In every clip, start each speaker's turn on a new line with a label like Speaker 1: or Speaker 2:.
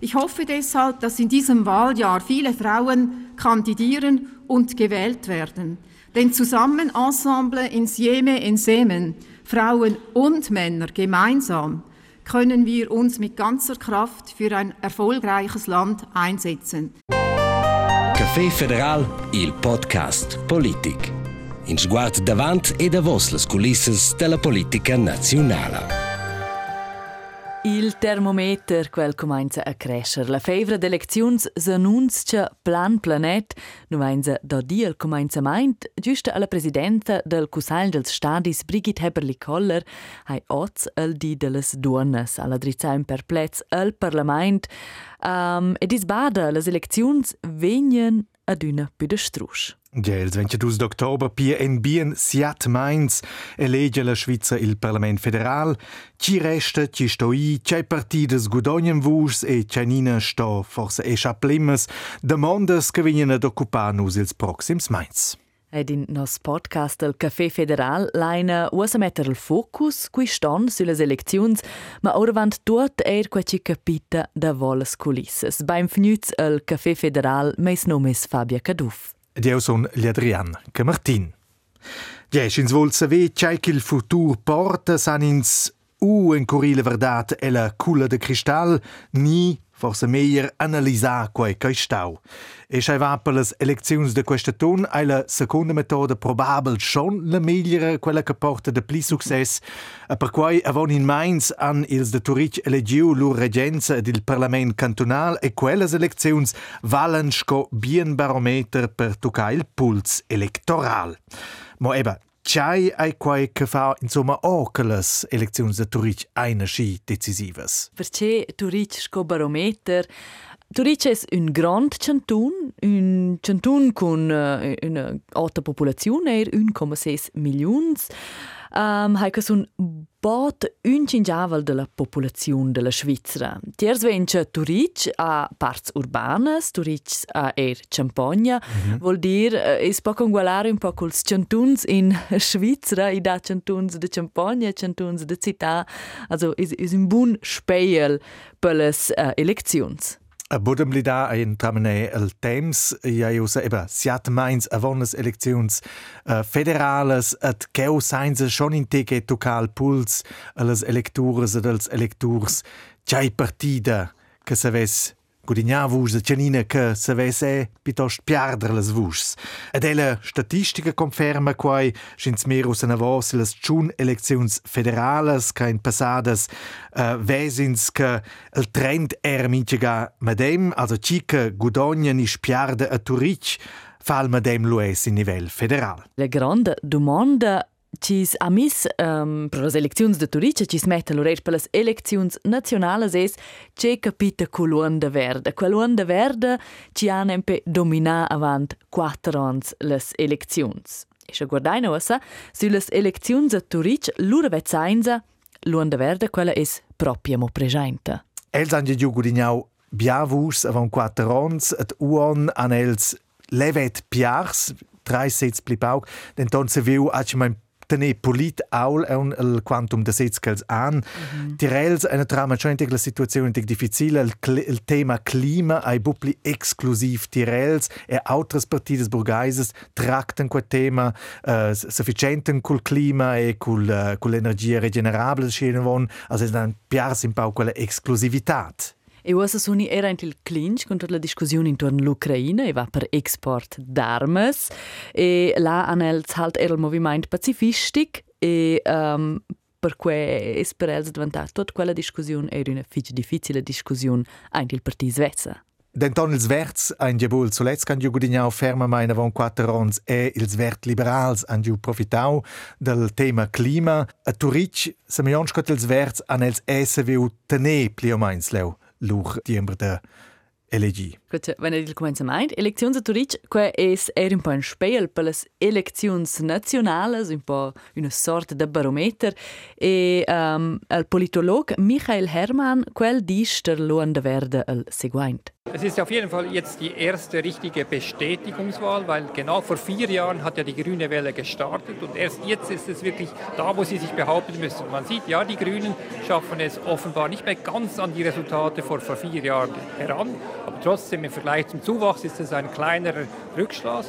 Speaker 1: Ich hoffe deshalb, dass in diesem Wahljahr viele Frauen kandidieren und gewählt werden. Denn zusammen Ensemble ins Jeme in Semen, Frauen und Männer gemeinsam, können wir uns mit ganzer Kraft für ein erfolgreiches Land einsetzen.
Speaker 2: Café Federal, il podcast Politik. In sguard davant e davos les culisses della politica nazionale.
Speaker 3: Il termometer quel comincia a crescer. La fevra d'elecziuns s'annuncia plan planet. Nu vainza da diel comincia maint, giusta alla presidenta del Cussagl dels Stadis Brigitte Heberli-Koller hai oz el di de les duonas alla drizzaim perplez al parlament um, ed is bada las elecziuns vegnan ad una püdestrusch.
Speaker 4: Gels 22 d'october pia en bien siat Mainz elegge la Svizra il Parlament federal. Ci resta, ci sto i, c'è partides gudognen vus e c'anina sto forse e chaplimmes demandas che vengono ad occupar nus ils proxims Mainz.
Speaker 3: Ed in nos podcast del Café Federal laina usa metter il focus qui ston sulle elecziuns, ma ora vant tuot er qua ci capita da volas culisses. Beim fnüz il Café Federal meis nomes Fabia Caduf.
Speaker 4: Dio son gli Adrian che Martin. Jes, ins vol saver c'è che il futur porta san ins u en curile verdat e la culla de cristal ni forse meglio analizzare quei che stau. E se va per le elezioni di questo ton, è la seconda metoda probabile schon la migliore, quella che porta de pli success, e per cui avon in Mainz an ils de Turic elegiu lur regenza del Parlament cantonal e quelle elezioni valen sco bien barometer per toccare il puls elettoral. Ma eba, C'hai ai quai che fa insomma o che le elezioni di Turic eine sci decisivas.
Speaker 3: Perché Turic sco barometer Turic è un grand cantun, un cantun con uh, una alta popolazione, 1,6 milioni. Um, hai che sun bot un cingiavel della popolazione della Svizzera. Tiers vence Turic a parts urbanas, Turic a er Champagna, mm -hmm. vuol dir uh, es po congualare un po culs cantuns in Svizzera, i da cantuns de Champagna, cantuns de città, also is, is un bun speiel per les uh, eleczions.
Speaker 4: A budem li da ein tramene el temps ja usa eba siat mains avonas elections uh, federales at keu sainza schon in tege tocal puls alles electures ed els electurs chai partida che se ves Gudigna vus de Cianina che se vese piuttosto piardere las vus. Ed ella statistica conferma quai schins merus an avos las tschun elecziuns federales ca in passadas uh, vesins che il trend era minchega medem, also cica Gudogna ni spiarda a Turic, fal medem lues in nivel federal.
Speaker 3: La grande domanda Cis amis um, per las elecziuns de Turice cis mette l'orer per las elecziuns nazionales es ce capita culuanda verde. Culuanda verde ci han empe dominar avant quattro ans las elecziuns. E se guardai nosa, su las elecziuns de Turice l'ura vezzainza, luanda verde quella es propria mo presenta.
Speaker 4: Els han giu gudignau biavus avant quattro ans, et uon an els levet piars, drei sets blipau, den ton se viu ac tenir polit aul è un il quantum de sets che han. Mm -hmm. Tirels è una trama cioè la situazione è difficile, il, il tema clima è bupli exclusiv Tirels e altre partides burgaises trattano quel tema uh, sufficiente col clima e col, uh, con l'energia regenerabile scene von, also piars un po' quella exclusività.
Speaker 3: E ora suni era il clinch contro la discussione intorno all'Ucraina e va per export d'armes e là anels halt era il movimento pacifistic e um, per cui è per els diventato tutta quella discussione era una fiche difficile discussione anche il partito svezza.
Speaker 4: Denton ils verts ein jebul zuletzt kan ju gudignau ferma meine von quattro ans e ils vert liberals han ju profitau del tema clima. A Turic, se mi ons ils verts an els SVU tene plio. Luch diember de elegir.
Speaker 3: Wenn il començament, eleczions a Turic, que es er un po un speiel per las eleczions nationales, un po una sorta barometer, e um, el politolog Michael Hermann, quel dies der Luan de Verde seguint.
Speaker 5: Es ist auf jeden Fall jetzt die erste richtige Bestätigungswahl, weil genau vor vier Jahren hat ja die grüne Welle gestartet und erst jetzt ist es wirklich da, wo sie sich behaupten müssen. Man sieht, ja, die Grünen schaffen es offenbar nicht mehr ganz an die Resultate vor, vor vier Jahren heran, aber trotzdem im Vergleich zum Zuwachs ist es ein kleinerer Rückschlag.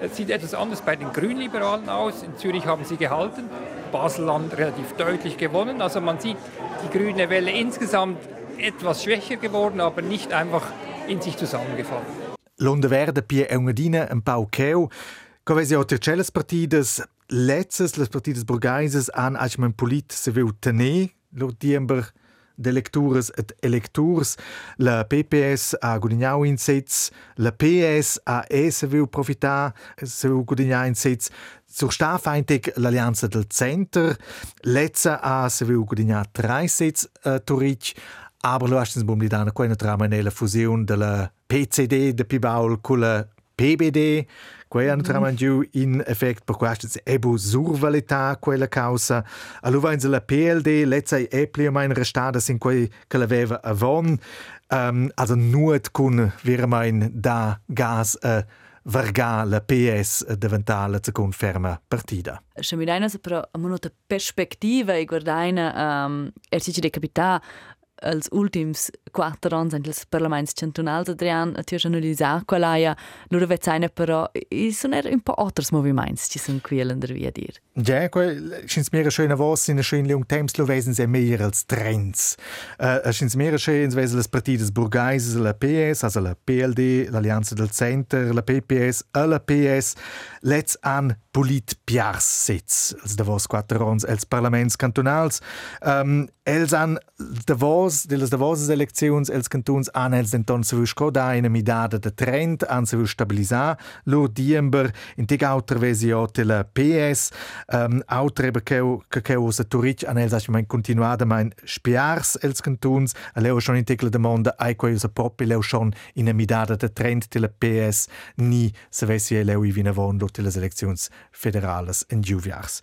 Speaker 5: Es sieht etwas anders bei den Grünliberalen aus. In Zürich haben sie gehalten, Baselland relativ deutlich gewonnen. Also man sieht die grüne Welle insgesamt etwas schwächer geworden, aber nicht einfach in sich zusammengefallen.
Speaker 4: L'onda verde pie è un'adina un pau cheu. Covesi o tercelles partidas letzes, les partidas burgaises an achman polit se viu tener, lo diember de lectures et electurs. La PPS a gudignau in sitz, la PS a e se viu profitar, se viu gudignau in sitz. Zur Stafeintig l'Allianza del Center, Letza a se viu gudignau drei sitz uh, Turic, aber lo astens bum lidana quena trama nella fusione della PCD de Pibaul con la PBD, quei hanno trama giù in effect per quastens ebu survalità quella causa. Allora in la PLD letzai epli mein restada sin quei che l'aveva avon, um, also nuot kun wir mein da gas uh, vargà la PS diventare la seconda ferma partita.
Speaker 3: Se mi dai però una perspectiva e guardaina um, ercici de capità els últims quattro anni dels parlaments cantonals Adrian a tier analizzar quella loro vezzaina però i sono un po' altri movimenti ci sono qui dir.
Speaker 4: Ja, quel schins mehr schöne was in schön jung temps lo wesen sehr mehr als Trends. Äh schins mehr schön wesen das Parti des Burgais, la PS, also la PLD, l'Allianza del Center, la PPS, la PS, let's an polit piars sitz, als da was quattro ans els parlaments cantonals. Ähm els an da was, de las da was eleccions els cantons an els denton se vusco da una midada de trend an se vus stabilisar lo diember in teg auter versiot la PS um, autre che che che os turic an els mein continuada mein spiars els cantons leo schon in teg la demanda ai quei us propi leo schon in midada de trend de la PS ni se vesi leo i vina von lo de las eleccions federales en juviars.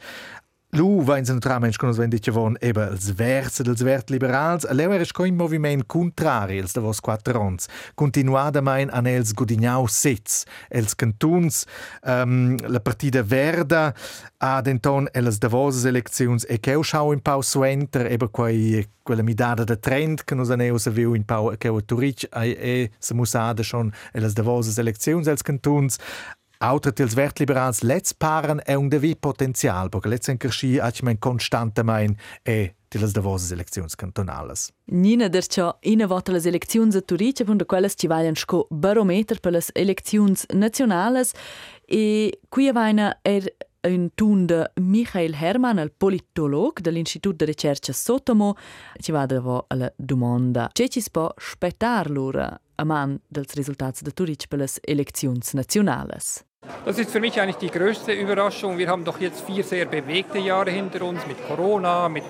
Speaker 4: Lu va in centralment con wenn dit von eben als Wert dels Wert liberals, a lewer is kein moviment contrari als de vos quattro ans. Continuada mein an els gudignau sitz, els cantuns, um, la partida verda a denton els de vos eleczions e che schau in pau suenter eben quei quella midada de trend che nos aneu se viu in pau che o turic e se musada schon els de vos eleczions els cantuns Auto tils vertliberals let's paren è un devi potenzial, perché let's enkerschi ach mein constante mein e tilas de vos eleczions cantonales.
Speaker 3: Nina der ciò ina vota las eleczions a Turice, punto quelles ci vaglian sco barometer per las eleczions nationales e qui vaina er un tun de Michael Hermann, il politolog dell'Istituto di Ricerca Sotomo, ci va da alla domanda. C'è ci può spettar l'ora a man dels risultati de Turic per las eleczions nationales?
Speaker 5: Das ist für mich eigentlich die größte Überraschung. Wir haben doch jetzt vier sehr bewegte Jahre hinter uns mit Corona, mit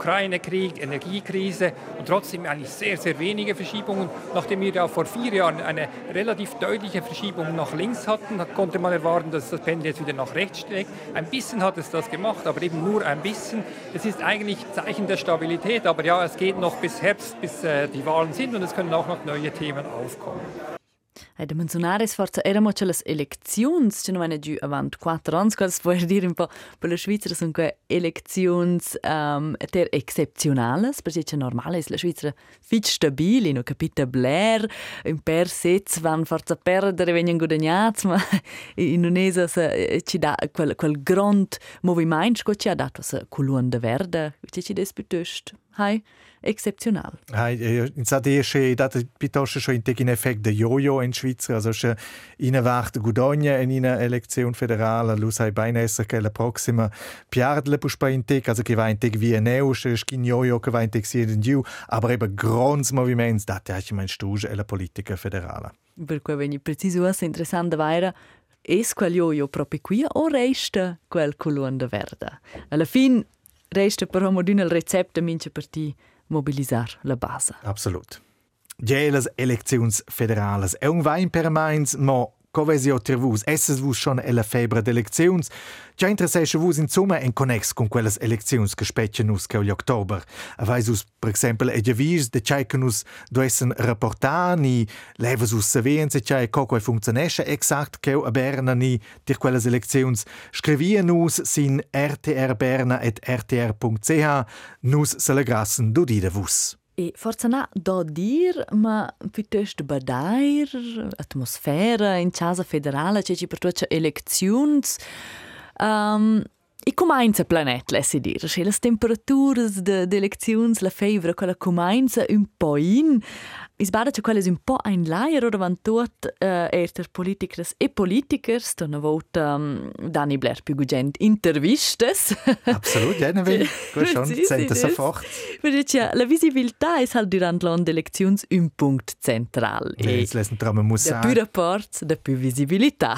Speaker 5: Ukraine-Krieg, Energiekrise und trotzdem eigentlich sehr, sehr wenige Verschiebungen. Nachdem wir ja vor vier Jahren eine relativ deutliche Verschiebung nach links hatten, konnte man erwarten, dass das Pendel jetzt wieder nach rechts schlägt. Ein bisschen hat es das gemacht, aber eben nur ein bisschen. Es ist eigentlich Zeichen der Stabilität, aber ja, es geht noch bis Herbst, bis äh, die Wahlen sind und es können auch noch neue Themen aufkommen.
Speaker 3: Hai da menzionare sforza eramo che las eleczions, che non venne giù avant quattro anni, quasi puoi dire un po' per la Svizzera sono que eleczions um, ter exceptionales, perché c'è normale è la Svizzera fit stabile, no capita Blair, in per sets van forza perdere vengono guadagnati, ma in Indonesia ci dà quel, quel grand movimento che ci ha dato sa colonna verde, che ci des piuttosto. Hai exceptional.
Speaker 4: Hai, in sadesche dat piuttosto schon in effekt de Jojo in Schweizer, also schon in wacht Gudogna in una elezione federale, lu sai bene esser che la prossima piardle pus pa in tec, also che va in tec via neus, skin Jojo che va in tec sia in giu, aber eben grons moviments, dat ja ich mein stuge e la politica federale.
Speaker 3: Per cui veni preciso è interessante vaira es quel Jojo proprio qui o resta quel colonna verde? Alla fin resta però modun il recept mince per ti mobilisar la base.
Speaker 4: Absolut. Gelas elecziuns federales. È un per mains, ma Covesio tervus, esses vus schon ella febra d'elecziuns, già interessesce vus insomma en connex con quelles elecziuns che speccian nus che ogli october. Avais us, per exempel, e giavis de chai che nus doessen rapportar, ni levas us saviens e chai co quai funzionesce exakt che a Berna ni dir quelles elecziuns. Scrivia nus sin rtrberna et rtr.ch, nus se le grassen vus.
Speaker 3: E forse na da dir, ma piuttosto badair, atmosfera in casa federale, c'è per tutte elezioni. Um, e comincia il pianeta, lasci dire. C'è le temperature delle elezioni, la febbre, quella comincia un po' in. Is bada che quelles un po' ein Leier oder van tot uh, erter politikers e politikers, da una volta um, Dani Blair più gugent intervistes.
Speaker 4: Absolut, ja, ne will. Gut schon, sente
Speaker 3: sì,
Speaker 4: sofort.
Speaker 3: Perché ja, la visibilità è halt durant l'on d'eleczions un punkt central.
Speaker 4: Ja, jetzt lesen wir mal muss
Speaker 3: da più rapports, da più visibilità.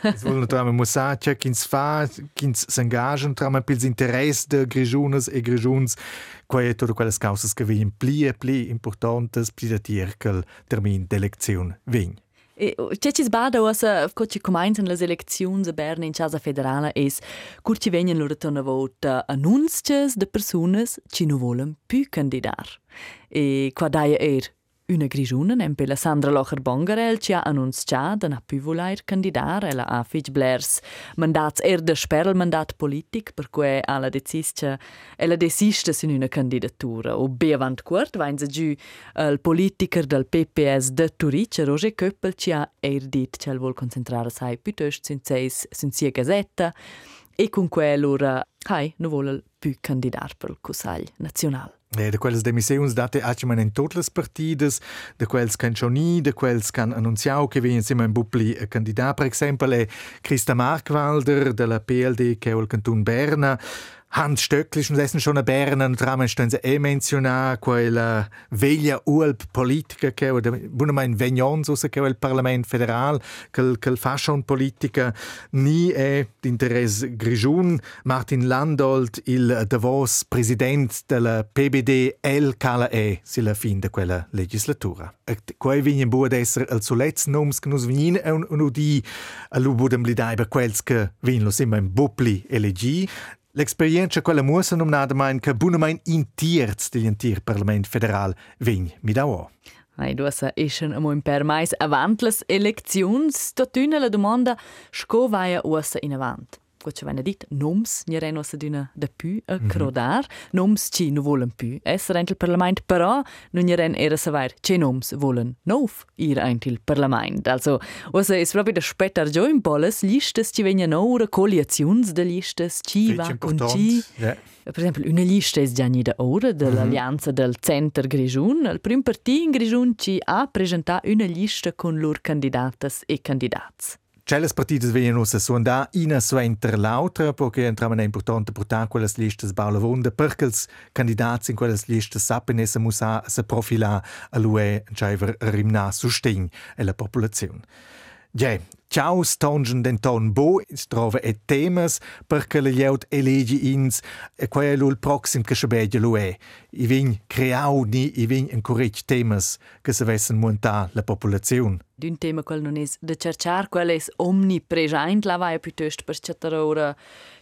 Speaker 4: Jetzt wollen wir muss sagen, che kins fa, kins s'engagen tra pils interesse de grigiunes e grigiuns, quae tutte quelles causas che vien pli e pli importantes, pli da dir che il termin d'elezione vin.
Speaker 3: E c'è ci sbada osa, co ci cominciano le elezioni a Berna in casa federale es, cur ci vengono loro una volta annunzias de personas ci non volen più candidar. E qua daia er una grigiuna, nempe la Sandra Locher Bongarel ci ha annunciato da più voler candidare, ella ha fitch blers mandats er de sperl mandat politic, per cui alla decisce, ella desiste in una candidatura. O be avant quart, vain se giù il politiker del PPS de Turice, Roger Köppel, ci ha er dit che el vuol concentrare sai piuttosto sin seis, sin sia gazetta, e con quell'ora, hai, non vuole più candidare per il Consiglio nazionale.
Speaker 4: E de quelles demissiuns date acciaman in tutte les partides, de quels can Johnny, de quels can annunciau che vien insieme in Bupli a candidat, per exempel, è Christa Markwalder della PLD che è il Canton Berna, Hans Stöckli, schon essen schon Berna, und darum stehen sie eh mencionar quella veglia ulp politica che è, bunama in Vegnons, usa che il Parlament federal, quel, quel fa schon politica, ni è d'interesse grigiun, Martin Landolt, il Davos president della PBD, el cala è silla fin de quella legislatura. Et quei vignen buad esser al zuletzt noms che nus vignin e un, un udi a lu budem li dai per quels che vin lo simma in bupli elegi, L'esperienza quella musa nomnada mein che bunamein in tierz del tir Parlament federal vegn mi da o.
Speaker 3: Ai duasa ischen amo in per mais avant les elecziuns, totuna la domanda sco vaia uasa in avant. Ci venne dit, noms ni reno sa d'una da più a crodar, noms ci no volen più esser ent il Parlament, però non ni ren era saver ce noms volen nov ir ent il Parlament. Also, uasa is proprio da spetar gio in poles listes ci vegna ora coaliziuns de listes ci va con ci.
Speaker 4: Ja.
Speaker 3: Per esempio, una lista è già da ora dell'Alleanza del Center Grigiun. Il primo partito in Grigiun ci ha presentato una lista con loro candidatas e C'è
Speaker 4: le partite vengono a sondare una su entro l'altra perché entriamo in importante portare quelle liste ballavonde perché i candidati in quelle liste sappiano e si musa si profila a lui c'è rimna sostegno alla popolazione. Già, ciao stongen den ton bo, es trova e temas perché le lleut elegi ins e quai è l'ul proxim che schabegia lo è. I vin creau ni i vin encourage temas che se vessen monta la popolazione.
Speaker 3: D'un tema quel non è de cercar, quel è omnipresent, la vai piuttosto per cercare ora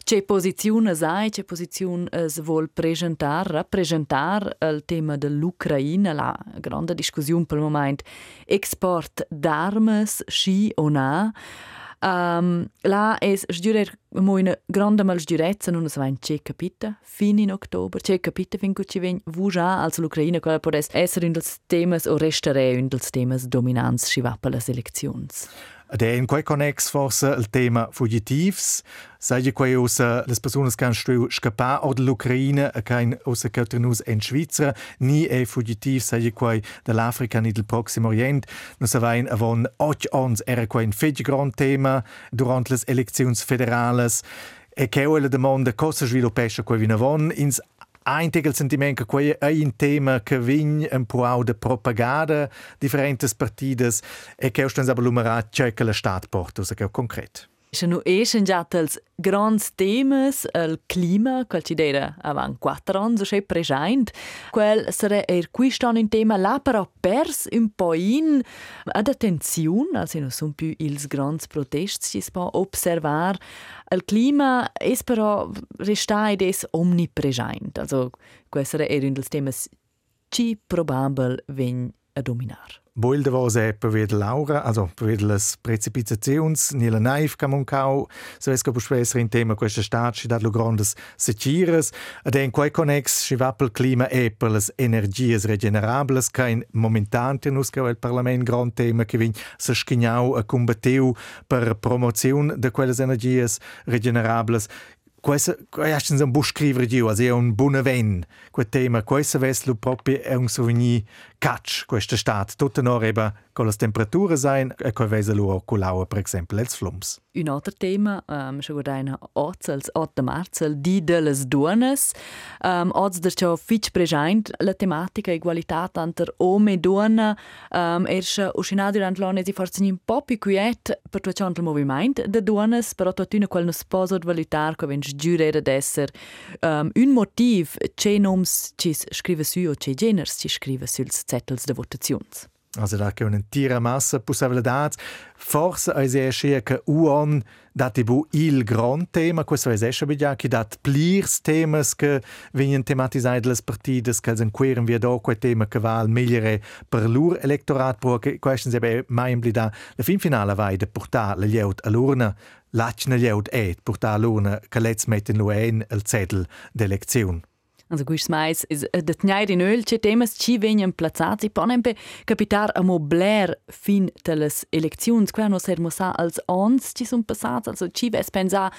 Speaker 3: c'è posizione sai, c'è posizione es vuol presentar, rappresentar il tema dell'Ucraina, la grande discussione per il momento, export d'armes, sì o no. Um, la es sgiurer mo una grande mal sgiurezza non es vain c'è capita fin in october c'è capita fin che ci ven vuja als l'Ucraina quella podes esser in dels temas o restare in dels temas dominanz si va per las elections.
Speaker 4: Ed è in quei connex forse il tema fugitivs, sai quei usa le persone che hanno scappato dall'Ucraina e che usa che tenus in Svizzera, ni è fugitiv, sai quei dall'Africa ni del Proximo Orient, no sa vain avon och ons era quei un fege grand tema durante le elezioni federales, e che è la domanda cosa sviluppesce quei vinavon ins ein tegel sentiment che quei è un tema che vin un po' de propagada differentes partidas e che ostens aber lumerat che che la stat porta, usa che concret.
Speaker 3: Ist nu eschen già tels grands temas, il clima, quel ci dera avan quattro anni, so c'è present. Quel sare er quistan un tema là, però pers un po' in ad attenzione, also non sono più ils grands protesti, si può observar. Il clima es però resta ed es omnipresent, also questo er un dels temas ci probabel ven a dominar.
Speaker 4: Bolde was è per vedere Laura, also per vedere le precipitazioni nella naiv camoncau, se ves che spessere in tema questa stat ci dat lo grandes secires, ed in quei connex ci va pel clima e per le energie regenerables, che in momentan tenus che il parlament grand tema che vin se schignau a combattiu per promozione de quelle energie Questo è un buon scrivere di è un buon evento, quel tema, questo è proprio un souvenir catch, questa stat, tutta n'ora con le temperature sein e con vese loro con l'aua, per esempio, els flums.
Speaker 3: Un altro tema, um, gut eine Otzels, 8 Marzel, die delles Duones. Um, Oz der ciò fitch present la tematica egualitat anter ome donna. Um, ersche uscina durant l'anno si forse un po' più quiet per tuo ciò il movimento de Duones, però tu tuna quel non sposo di valitar che vengi giurere d'esser um, un motiv che noms ci scrive su o che geners ci scrive suls zettels de votazions.
Speaker 4: Also da che una tira massa possibilità. Forse è esce che UON dat bu il grand tema, questo è esce bidia che dat plirs temas che vengono tematizzati dalle partite che si inquirano via do quel tema che va al migliore per loro elettorat, perché questo è mai imblida la fin finale vai de portare le lieut all'urna Lacna lieut et portare all'urna che let's metten lo ein il zettel d'elezione.
Speaker 3: Also guis mais is de tnai in öl che temas ci venien plazzati ponempe capitar a mobler fin telles elecziuns qua no ser mosa als ons ci sun passats also ci ves pensa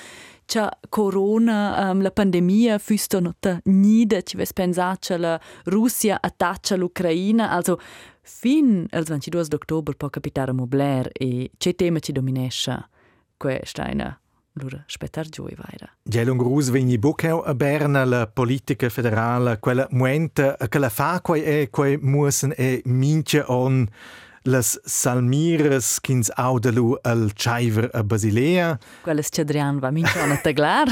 Speaker 3: cha corona um, la pandemia füsto nota nida ci ves pensa cha la Russia attaccia l'Ucraina also fin al 22 d'october po capitar a mobler e che tema ci dominescha questa una lura spettar gioi vaira.
Speaker 4: Gelung Rus vegni buceu a Berna la politica federale, quella muenta che la fa quai e quai mussen e mince on las salmires kins audelu al chaiver a Basilea.
Speaker 3: Quelles Adrian va mince on a taglar.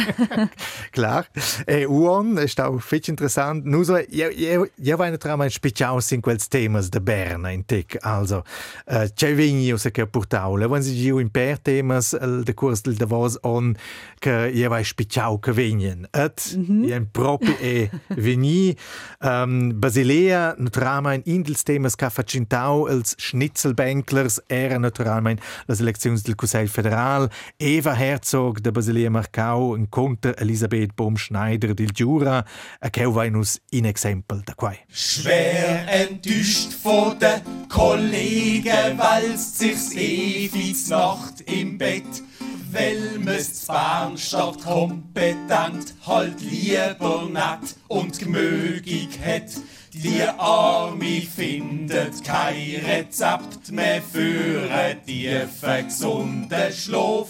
Speaker 4: Klar. E uon è stau fetch interessant. Nu so, ja, ja, ja vaina tra mein speciaus in quels temas de Berna in tec. Also, uh, c'è vigni o se che portau. Le van si giu in per temas el de curs del davos on che ja vai speciau che venien. Et mm -hmm. ja propi e veni um, Basilea nu tra mein indels temas ca facintau els Schnitzelbänklers era naturalmein las elecziuns del Conselh Federal, Eva Herzog de Basilea Marcau en contra Elisabeth Baum-Schneider del Jura, a cheu vainus in exempel da.
Speaker 6: Schwer enttäuscht von den Kollegen wälzt sich's ewig Nacht im Bett. Weil müsst Bahn statt kompetent halt lieber nett und gemögig hat. Die Arme findet kein Rezept mehr für einen tiefen, gesunden Schlaf.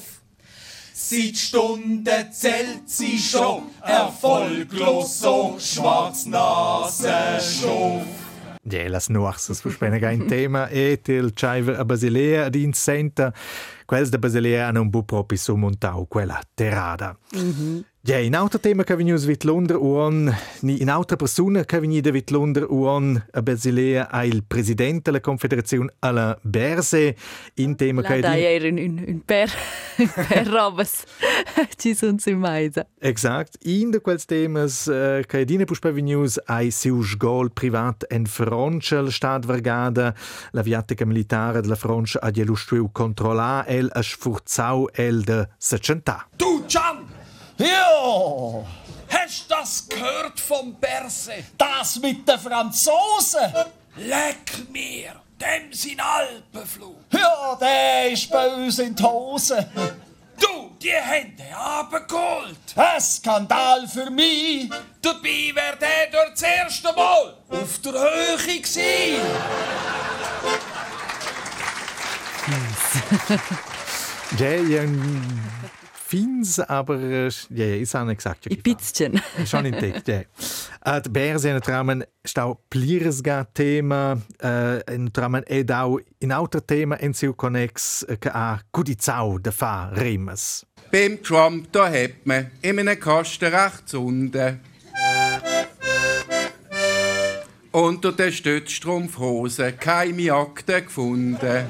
Speaker 6: Seit Stunden zählt sie schon erfolglos so Schwarznasenschuf.
Speaker 4: Ja, las nuorsas, puspena ein tema e til chaiver a Basilea ad senta, quels de Basilea hanno un bu propi sumontau quella terrada. Mm -hmm. Ja, in auto tema che venius vit Londra uon, ni in auto persona che veni de vit Londra uon a Basilea a il presidente della Confederazione alla Berse in tema che
Speaker 3: di... era un, un, un per per robes ci sono su maisa.
Speaker 4: Exact, in de quels temas uh, che dine puspe venius ai sius gol privat en Francia la stat vergada la viatica militare della Francia a dielustruiu controlla el a sfurzau el de secentà.
Speaker 6: Du, Can! Ja! Hast du das gehört vom Berse? Das mit den Franzosen? Leck mir! Dem sind Alpenflug. Ja, der ist bei uns in die Hose. Du, die Hände abgeholt. Ein Skandal für mich. Dabei wär der dort das erste Mal auf der Höhe gewesen.
Speaker 4: Ja, fins, aber äh, ja, ja, ich habe nicht gesagt.
Speaker 3: Ein bisschen.
Speaker 4: Schon entdeckt, ja. Ad Berse tramen stau plires ga tema uh, en tramen ed au in auter siu connex uh, ka a kudizau de fa remes.
Speaker 7: Beim Trump da hat man in einem Kasten rechts unten unter der Stützstrumpfhose keine Akte gefunden.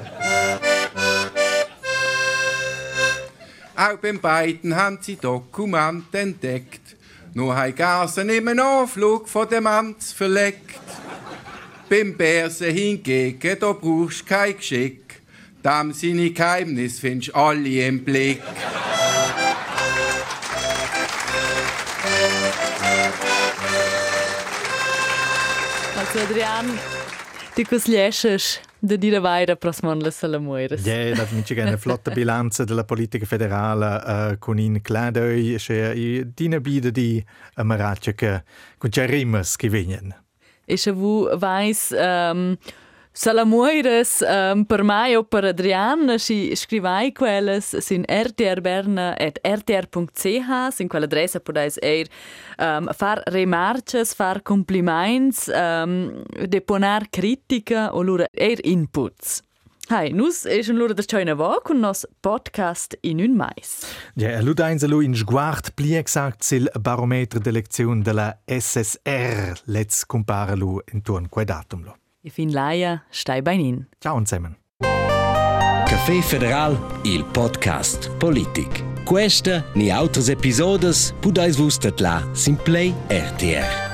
Speaker 7: Auch beim beiden haben sie Dokumente entdeckt. Nur haben Gasen im Anflug von dem Amts verlegt. Beim Bärse hingegen, da brauchst kein Geschick. Dem seine Geheimnis findest alle im Blick.
Speaker 3: Also Adrian, du consigliesces da dire vaira prosmon le salamoires.
Speaker 4: Ja, das ist eine flotte Bilanz della politica federale uh, con in cladoi, che i dina bide di amaratje che con c'è rimas che vengono.
Speaker 3: E se vu vais um, Salamoires um, per mai o per Adrian si scrivai quelles sin rtrberna@rtr.ch sin quella adressa podais eir um, far remarches, far compliments, um, deponar critica o lura eir inputs. Hai, nus es un lura da choina va con nos podcast in un mais.
Speaker 4: Ja, lu dains lu in sguard pli exact sil barometer d'elezione della SSR. Let's compare lu intorno quei datum lo.
Speaker 3: E fin laia stai beinin.
Speaker 4: Ciao zusammen.
Speaker 2: Café Federal, il podcast politic. Questa ni autres episodes pudais vus la Simplay RTR.